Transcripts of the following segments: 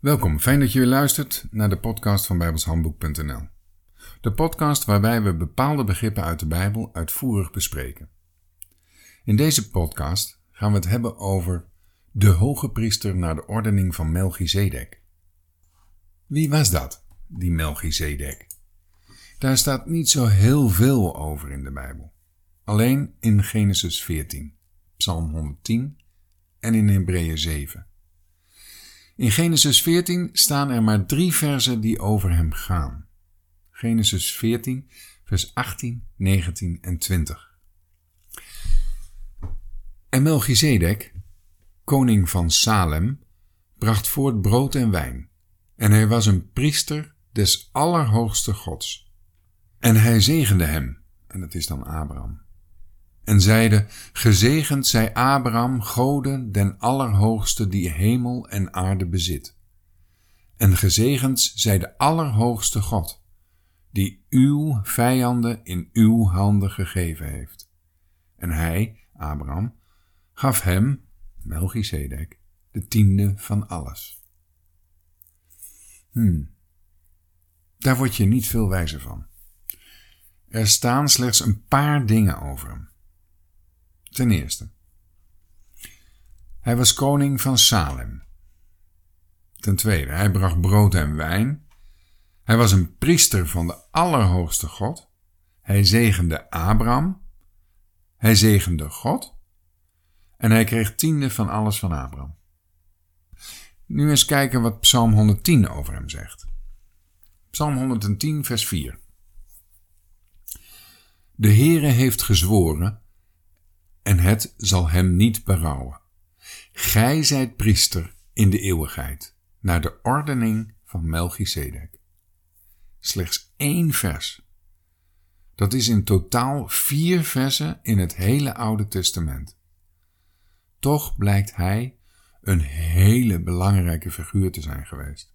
Welkom, fijn dat je weer luistert naar de podcast van bijbelshandboek.nl. De podcast waarbij we bepaalde begrippen uit de Bijbel uitvoerig bespreken. In deze podcast gaan we het hebben over de hoge priester naar de ordening van Melchizedek. Wie was dat, die Melchizedek? Daar staat niet zo heel veel over in de Bijbel. Alleen in Genesis 14, Psalm 110 en in Hebreeën 7. In Genesis 14 staan er maar drie versen die over hem gaan. Genesis 14, vers 18, 19 en 20. En Melchizedek, koning van Salem, bracht voort brood en wijn. En hij was een priester des Allerhoogste Gods. En hij zegende hem, en dat is dan Abraham en zeide, Gezegend zij Abraham, Gode, den Allerhoogste, die hemel en aarde bezit. En gezegend zij de Allerhoogste God, die uw vijanden in uw handen gegeven heeft. En hij, Abraham, gaf hem, Melchizedek, de tiende van alles. Hmm, daar word je niet veel wijzer van. Er staan slechts een paar dingen over hem. Ten eerste, hij was koning van Salem. Ten tweede, hij bracht brood en wijn. Hij was een priester van de Allerhoogste God. Hij zegende Abraham. Hij zegende God. En hij kreeg tiende van alles van Abraham. Nu eens kijken wat Psalm 110 over hem zegt. Psalm 110, vers 4. De Heere heeft gezworen en het zal hem niet berouwen. Gij zijt priester in de eeuwigheid, naar de ordening van Melchizedek. Slechts één vers. Dat is in totaal vier versen in het hele Oude Testament. Toch blijkt hij een hele belangrijke figuur te zijn geweest.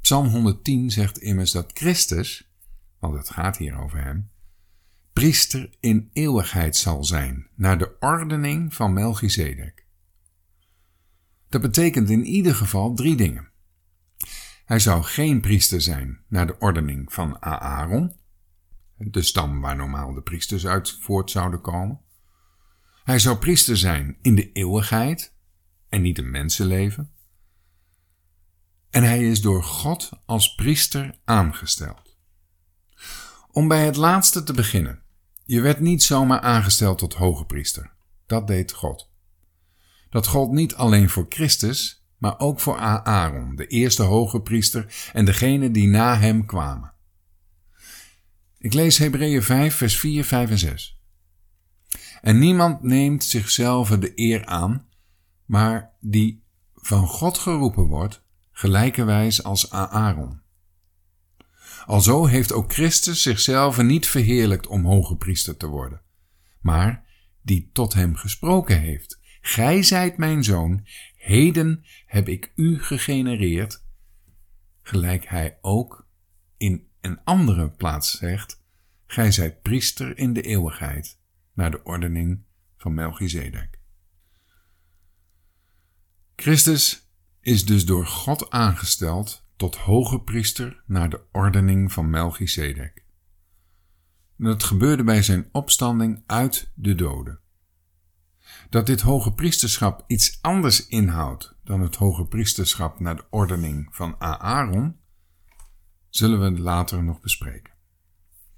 Psalm 110 zegt immers dat Christus, want het gaat hier over hem, priester in eeuwigheid zal zijn, naar de ordening van Melchizedek. Dat betekent in ieder geval drie dingen. Hij zou geen priester zijn naar de ordening van Aaron, de stam waar normaal de priesters uit voort zouden komen. Hij zou priester zijn in de eeuwigheid en niet een mensenleven. En hij is door God als priester aangesteld. Om bij het laatste te beginnen. Je werd niet zomaar aangesteld tot hoge priester. Dat deed God. Dat gold niet alleen voor Christus, maar ook voor Aaron, de eerste hoge priester en degene die na hem kwamen. Ik lees Hebreeën 5, vers 4, 5 en 6. En niemand neemt zichzelf de eer aan, maar die van God geroepen wordt, gelijkerwijs als Aaron. Alzo heeft ook Christus zichzelf niet verheerlijkt om hoge priester te worden, maar die tot hem gesproken heeft. Gij zijt mijn zoon, heden heb ik u gegenereerd, gelijk hij ook in een andere plaats zegt, gij zijt priester in de eeuwigheid, naar de ordening van Melchizedek. Christus is dus door God aangesteld tot hoge priester naar de ordening van Melchizedek. Dat gebeurde bij zijn opstanding uit de doden. Dat dit hoge priesterschap iets anders inhoudt dan het hoge priesterschap naar de ordening van Aaron, zullen we later nog bespreken.